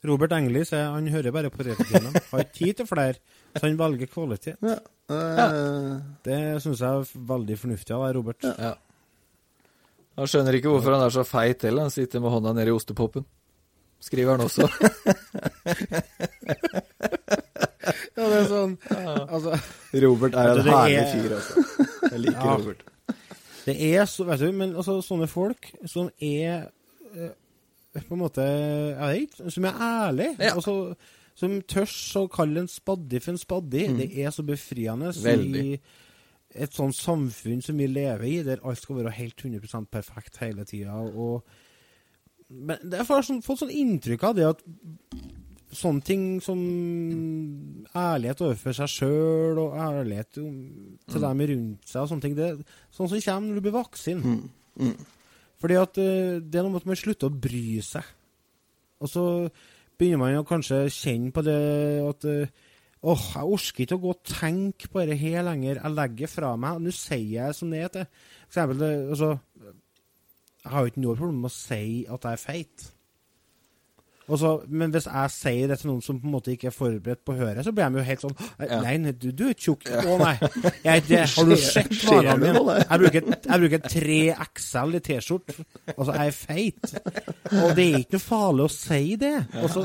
Robert Engeli sier han hører bare på Retrotimen. Har ikke tid til flere, så han velger kvalitet. Ja. Eh, Det syns jeg er veldig fornuftig av deg, Robert. Ja. Han skjønner ikke hvorfor han er så feit heller. Han sitter med hånda nede i ostepopen. Skriver han også. Ja, det er sånn Altså Robert er en herlig er- fyr, altså. Jeg liker Ja. Robert. Det er så, vet du, men altså, sånne folk som er eh, på en måte Jeg vet ikke, som er ærlige. Ja. Altså, som tørs å kalle en spaddi for en spaddi. Det er så befriende Veldig. i et sånt samfunn som vi lever i, der alt skal være helt 100% perfekt hele tida. Men det har sånn, fått sånn inntrykk av det at sånne ting som ærlighet overfor seg sjøl og ærlighet til til dem rundt seg og sånne ting, det er sånn som kommer når du blir voksen. Fordi at eh, det er noe med at man slutter å bry seg. Og så begynner man å kanskje kjenne på det at Åh, Åh, jeg orker ikke å gå og tenke på dette her lenger. Jeg legger fra meg. Nå sier jeg som det er. For eksempel, altså, Jeg har jo ikke noe problem med å si at jeg er feit. Og så, men hvis jeg sier det til noen som på en måte ikke er forberedt på å høre, så blir de jo helt sånn Nei, nei, du, du er tjukk. Å nei. Jeg det. Har du sett varene mine? Jeg bruker, jeg bruker 3 XL i T-skjorte. Altså, jeg er feit. Og det er ikke noe farlig å si det. Også,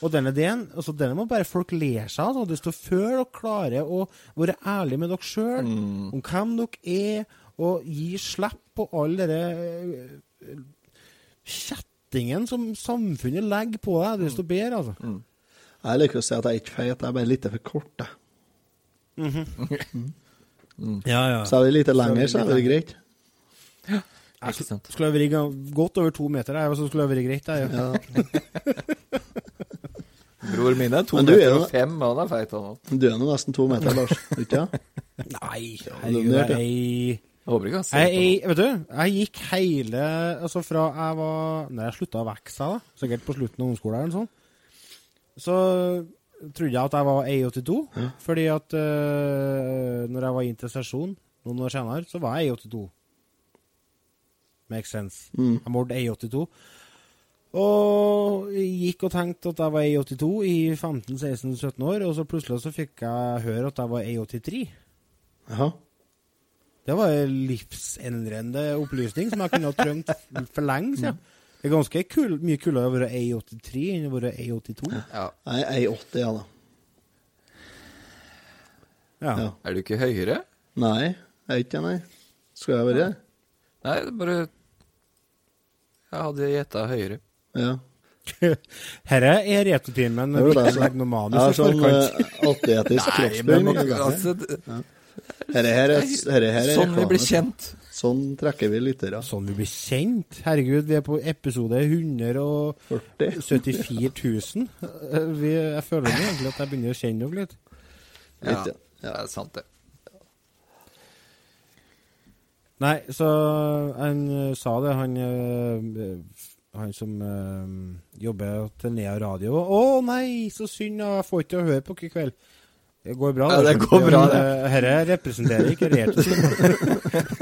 og denne ideen, altså denne må bare folk le seg. av. Altså. Desto før dere klarer å være ærlige med dere sjøl, Mm. om hvem dere er, og gi slipp på all denne øh, kjettingen som samfunnet legger på deg, desto bedre, altså. Jeg liker å si at jeg er ikke feit, jeg er bare litt for kort. jeg. Ja, ja. Så er vi litt lenger, så er det greit. Ikke sant. Skulle ha vært godt over to meter, jeg, så skulle det ha vært greit. Jeg, ja. Ja. Bror min er to Men er meter og fem, og han er feit, han òg. Du er nå nesten to meter, Lars. Ikke sant? Nei, er herregud, ja. jeg Jeg håper ikke Jeg, jeg, vet du, jeg gikk hele Altså fra jeg var Når jeg slutta å vokse, da, sikkert på slutten av ungdomsskolen, eller sånn, så trodde jeg at jeg var 1,82. Fordi at uh, når jeg var inn til sesjon noen år senere, så var jeg 1,82. Makes sense. Jeg målte 1,82. Og gikk og tenkte at jeg var 1,82 i 15-16-17 år, og så plutselig så fikk jeg høre at jeg var 1,83. Jaha. Det var en livsendrende opplysning som jeg kunne ha trengt for lenge siden. Det er ganske kul, mye kulere å være 1,83 enn å være 1,82. Ja. Jeg er 1,80, ja da. Ja. Ja. Er du ikke høyere? Nei, jeg er ikke det, nei. Skal jeg være det? Nei, det er bare Jeg hadde gjetta høyere. Ja. Herre er retotimen. Det var det, Viktig altså. å Jeg manus har sånn atletisk men kroppsbygning. altså, det- Herre her er, herre her er Sånn vi blir kjent. Sånn trekker vi lyttere. Sånn vi blir kjent. Herregud, vi er på episode 174 000. Eh, Vi, jeg føler meg egentlig at jeg begynner å kjenne dere litt. Ja, Litt, ja. det er sant, det. Nei, så han eh, sa det, han eh, Han som øh, jobber til Nea Radio. 'Å nei, så synd, jeg får ikke høre på dere i kveld'. Det går bra. Ja, det går bra, det. Dette representerer ikke retrotimen.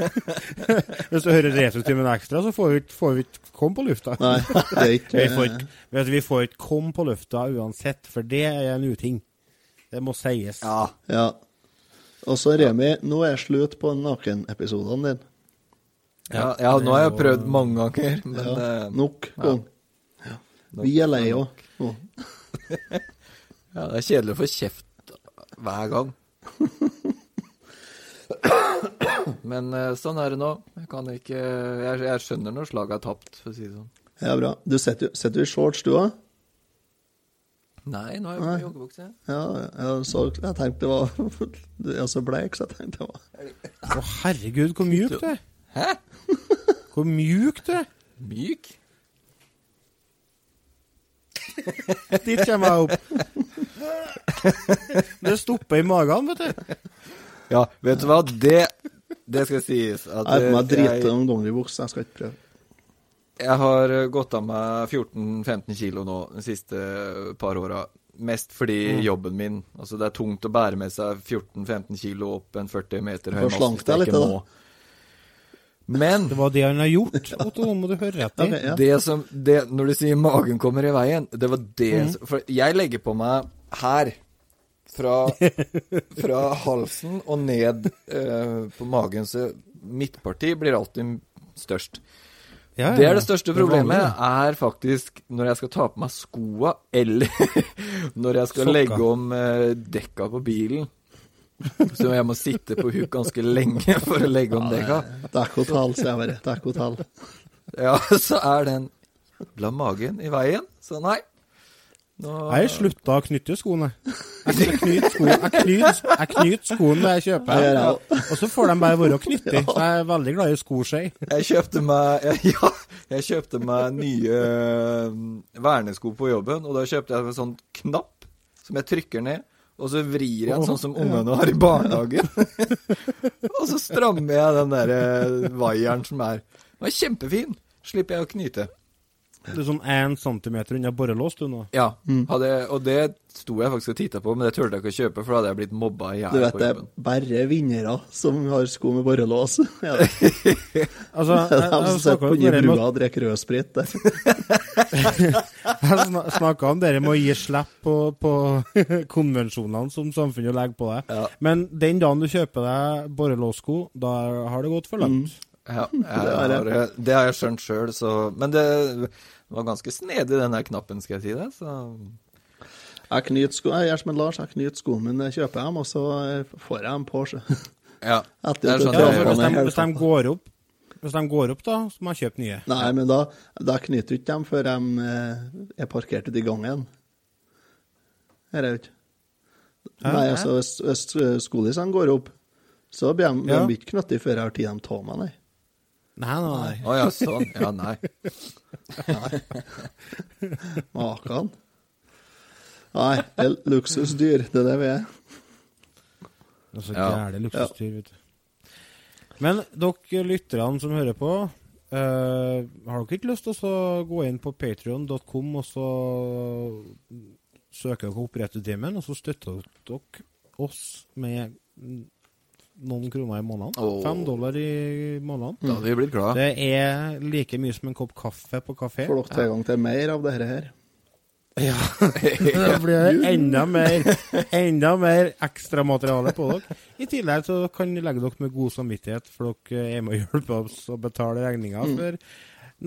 Hvis du hører retrotimen ekstra, så får vi ikke- får vi ikke komme på lufta. Nei, det er ikke Vi får ikke, vet du, vi får ikke komme på lufta uansett, for det er en uting. Det må sies. Ja. Ja. Og så Remi, nå er slutt på nakenepisodene dine. Ja, ja, nå har jeg prøvd mange ganger, men Ja. eh, Nok gang. Vi er lei òg. ja, det er kjedelig å få kjeft hver gang. Men eh, sånn er det nå. Jeg kan ikke Jeg, jeg skjønner når slaget er tapt, for å si det sånn. Ja, bra. Du setter jo du i shorts, du òg? Nei, nå har jeg på joggebukse. Ja, jeg, så, jeg tenkte det var Du er så bleik, så jeg tenkte det var Å, herregud, hvor mjuk du er. Hæ? Hvor mjuk du er. Myk? Dit kommer jeg opp. Det stopper i magen, vet du. Ja, vet du hva? Det, det skal sies at Jeg må eh, drite jeg, ungdommelig jeg skal ikke prøve. jeg har eh, gått av meg 14-15 kilo nå de siste eh, par åra. Mest fordi Mm. jobben min Altså, det er tungt å bære med seg 14-15 kilo opp en 40 meter høy deg litt, da. Men Det var det han har gjort, Otto. Nå må du høre etter. Det som det, Når du sier magen kommer i veien, det var det Mm. som- For jeg legger på meg her. Fra, fra halsen og ned eh, på magen, så midtparti blir alltid størst. Ja, ja, Det er det største problemet, er faktisk når jeg skal ta på meg skoa, eller når jeg skal Sokka. legge om eh, dekka på bilen. Så jeg må sitte på huk ganske lenge for å legge om dekka. Dekkhotell, sier jeg bare. Dekkhotell. Ja, så er den jævla magen i veien. Så nei. Nå Jeg har slutta å knytte skoene. Jeg knyter skoene jeg knyter, jeg knyter skoene når jeg kjøper. jeg Og så får de bare være knyttet. Så jeg er veldig glad i skoskje. Jeg kjøpte meg Ja, jeg kjøpte meg nye øh, vernesko på jobben, og da kjøpte jeg en sånn knapp som jeg trykker ned, og så vrir jeg den sånn som ungene har i barnehagen. og så strammer jeg den der øh, vaieren som er Den var kjempefin. Slipper jeg å knyte. Du er sånn én centimeter unna borrelås, du nå. Ja, hadde, og det sto jeg faktisk og titta på, men det turte jeg ikke å kjøpe, for da hadde jeg blitt mobba i Du vet det er bare vinnere som har sko med borrelås. Ja, Altså, jeg, de jeg, snakka om det med, og drikker rødsprit. der. jeg snakka om det med å gi slipp på, på konvensjonene som samfunnet legger på deg. Ja. Men den dagen du kjøper deg borrelåssko, da har det gått for langt. Ja, jeg, Det har jeg. det har jeg skjønt sjøl, så Men det var ganske snedig, den der knappen, skal jeg si det. Så Jeg knyter sko, jeg gjør som en Lars, jeg knyter skoene mine, kjøper dem, og så får jeg dem på ja. Etter Det er sånn Ja, det på hvis, de, hvis de går opp Hvis de går opp, da, så må jeg kjøpe nye. Nei, men da, da knyter du ikke dem før de eh, er parkert ute i gangen. Her er jo ikke. Nei, altså, hvis, hvis skolissene går opp, så blir de, Ja. de ikke knyttet før jeg har tatt dem av meg, nei. Nei, nei, nei. Å ja, sånn. Ja, nei. Makan. Nei, det er luksusdyr, det er det vi er. Altså, Ja. gære luksusdyr, vet du. Men dere lytterne som hører på, uh, har dere ikke lyst til å gå inn på patrion.com og så søke dere opp Returtimen, og så støtter dere oss med noen kroner i måneden? Oh. Fem dollar i måneden. Da hadde vi blitt glad. Det er like mye som en kopp kaffe på kafé. Får dere tilgang til mer av dette her? Ja. Da blir det enda mer Enda mer ekstramateriale på dere. I tillegg så kan dere legge dere med god samvittighet, for dere er med å hjelpe oss å betale regninger for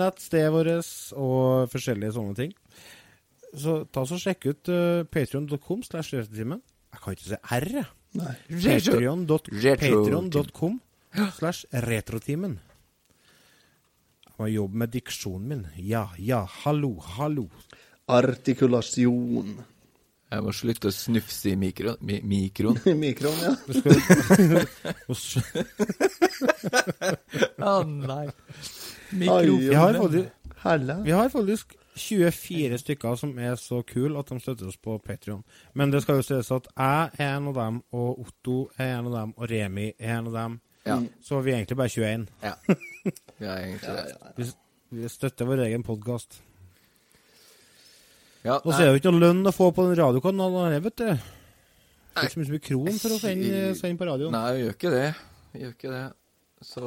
nettstedet vårt og forskjellige sånne ting. Så ta så sjekk ut uh, patreon.com slash retutimen. Jeg kan ikke si R, jeg. Patreon.com slash retrotimen. Må jobbe med diksjonen min. Ja, ja, hallo, hallo. Artikulasjon. Jeg må slutte å snufse i mikro, mi, mikroen. I mikroen, ja. Å Å nei. Mikrofonen. Vi har faktisk, Helle. vi har faktisk 24 stykker som er så kule at de støtter oss på Patreon. Men det skal jo sies at jeg er en av dem, og Otto er en av dem, og Remi er en av dem. Ja. Så vi er egentlig bare 21. ja. Vi er egentlig det. ja. vi støtter vår egen podkast. Ja, Og så er det jo ikke noe lønn å få på den radiokanalen her, vet du. Det er ikke så mye kron for å sende, sende på radioen. Nei, vi gjør ikke det. Vi gjør ikke det. Så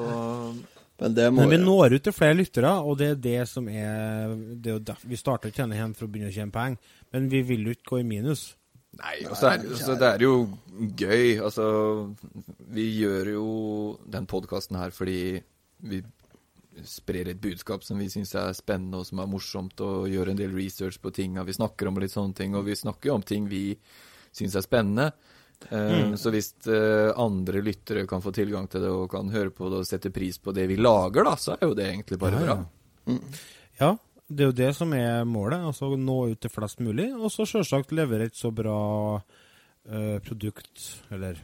Men det må Men vi når ut til flere lyttere, og det er det som er det er Vi starter ikke denne hjem for å begynne å tjene penger, men vi vil jo ikke gå i minus. Nei, og så er, det- det er jo gøy. Altså, vi gjør jo den podkasten her fordi vi sprer et budskap som vi syns er spennende og som er morsomt, og gjør en del research på ting, vi snakker om litt sånne ting, og vi snakker jo om ting vi syns er spennende. Eh, Så hvis eh, andre lyttere kan få tilgang til det og kan høre på det og sette pris på det vi lager, da, så er jo det egentlig bare Ja, bra. ja. Ja, det er jo det som er målet. altså Nå ut til flest mulig. Og så selvsagt levere et så bra uh, produkt, eller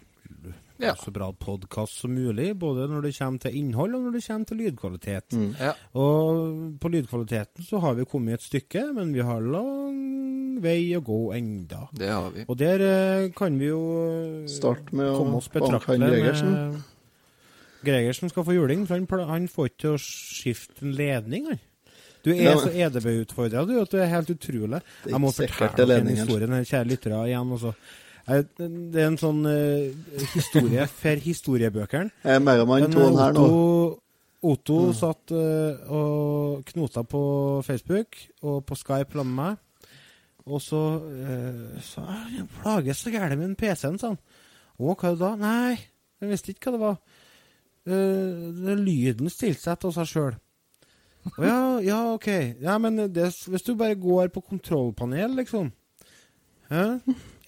Ja. så bra podkast som mulig. Både når det kommer til innhold, og når det kommer til lydkvalitet. Ja. Og på lydkvaliteten så har vi kommet et stykke, men vi har lang vei å gå enda. Det har vi. Og der eh, kan vi jo eh, Start med å komme oss betraktelig Gregersen. Gregersen skal få juling, for han, han får ikke til å skifte en ledning, han. Du er Ja, men- så EDB-utfordra, du, at du er helt utrolig. Jeg må fortelle det dere den ledningen. historien, kjære lyttere, igjen. Også. Jeg, det er en sånn uh, historie for historiebøkene. Er Megaman Men, 2 eh, her nå? Otto, mm. satt uh, og knota på Facebook og på Skype sammen med meg. Og så uh, sa jeg jeg plages så gærent med PC-en, sa han. Å, hva er det da? Nei, jeg visste ikke hva det var. Uh, lyden stilte seg til seg sjøl. Å ja, ja, OK. Ja, men det, hvis du bare går på kontrollpanel, liksom Hæ?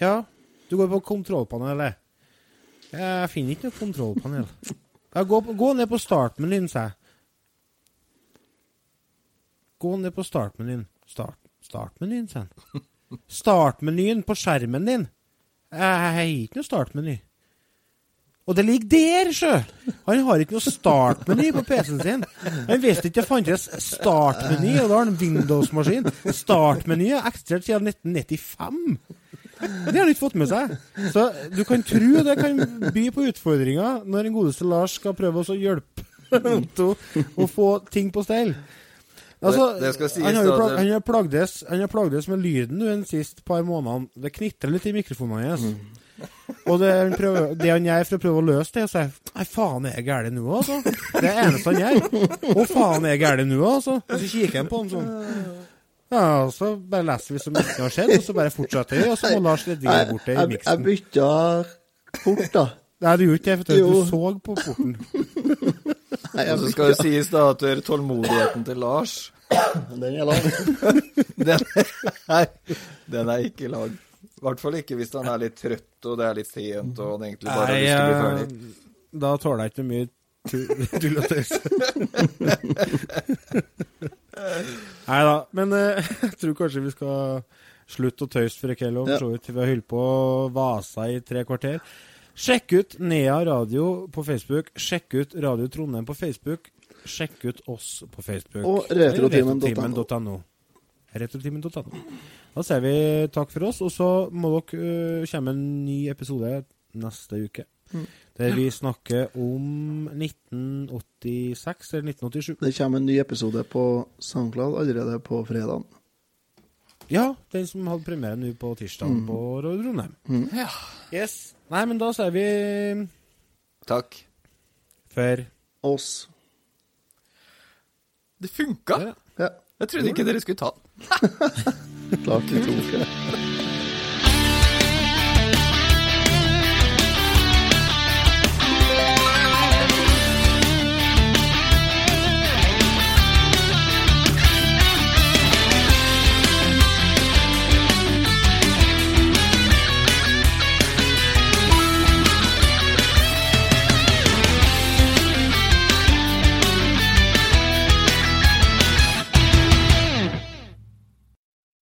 Ja, du går på kontrollpanelet. Jeg finner ikke noe kontrollpanel. Gå, gå ned på startmenyen, sa jeg. Gå ned på startmenyen. Start, startmenyen, sa han. Startmenyen på skjermen din. Jeg har ikke noe startmeny. Og det ligger der, sjø! Han har ikke noe startmeny på PC-en sin. Han visste ikke det fantes startmeny, og da har han Windows-maskin. Startmeny har eksistert siden 1995. Det har han ikke fått med seg. Så du kan tro det kan by på utfordringer når en godeste Lars skal prøve å hjelpe Otto å få ting på stell. Altså, det skal sies han har jo plag, han har plagdes, han har plagdes med lyden nå de siste par månedene. Det knitrer litt i mikrofonene hans. Mm. Og det han, prøver, det han gjør for å prøve å løse det, er å si Nei, faen, er jeg gæren nå, altså? Det er det eneste han gjør. Å, faen, er jeg gæren nå, altså? Og så kikker han på han sånn. Ja, og så bare leser vi som ikke har skjedd, og så bare fortsetter vi, og så må Lars redigere bort det i miksen. jeg bytta port, da. Nei, du gjorde ikke det, for du så på porten. Nei, Og så skal det sies da at er tålmodigheten til Lars Den er lang. Den er, den er ikke lang. I hvert fall ikke hvis han er litt trøtt, og det er litt sent, og han egentlig bare har lyst til å bli ferdig. da tåler jeg ikke mye tu- tull og tøys. Nei da, men eh, jeg tror kanskje vi skal slutte å tøyse og Ja. Vi har holdt på å vase i tre kvarter. Sjekk ut Nea Radio på Facebook. Sjekk ut Radio Trondheim på Facebook. Sjekk ut oss på Facebook. Og retrotimen.no. Retrotimen.no. Retrotimen.no. Da sier vi takk for oss, og så må dere uh, komme en ny episode neste uke. Mm. Der vi snakker om 1986 eller 1987. Det kommer en ny episode på SoundCloud allerede på fredag. Ja, den som hadde premiere nå på tirsdag på Radio Trondheim. Mm. Yes. Nei, men da sier vi Takk. for Oss. Det funka! Ja. Ja, Jeg trodde ikke dere skulle ta den. klart vi tok det.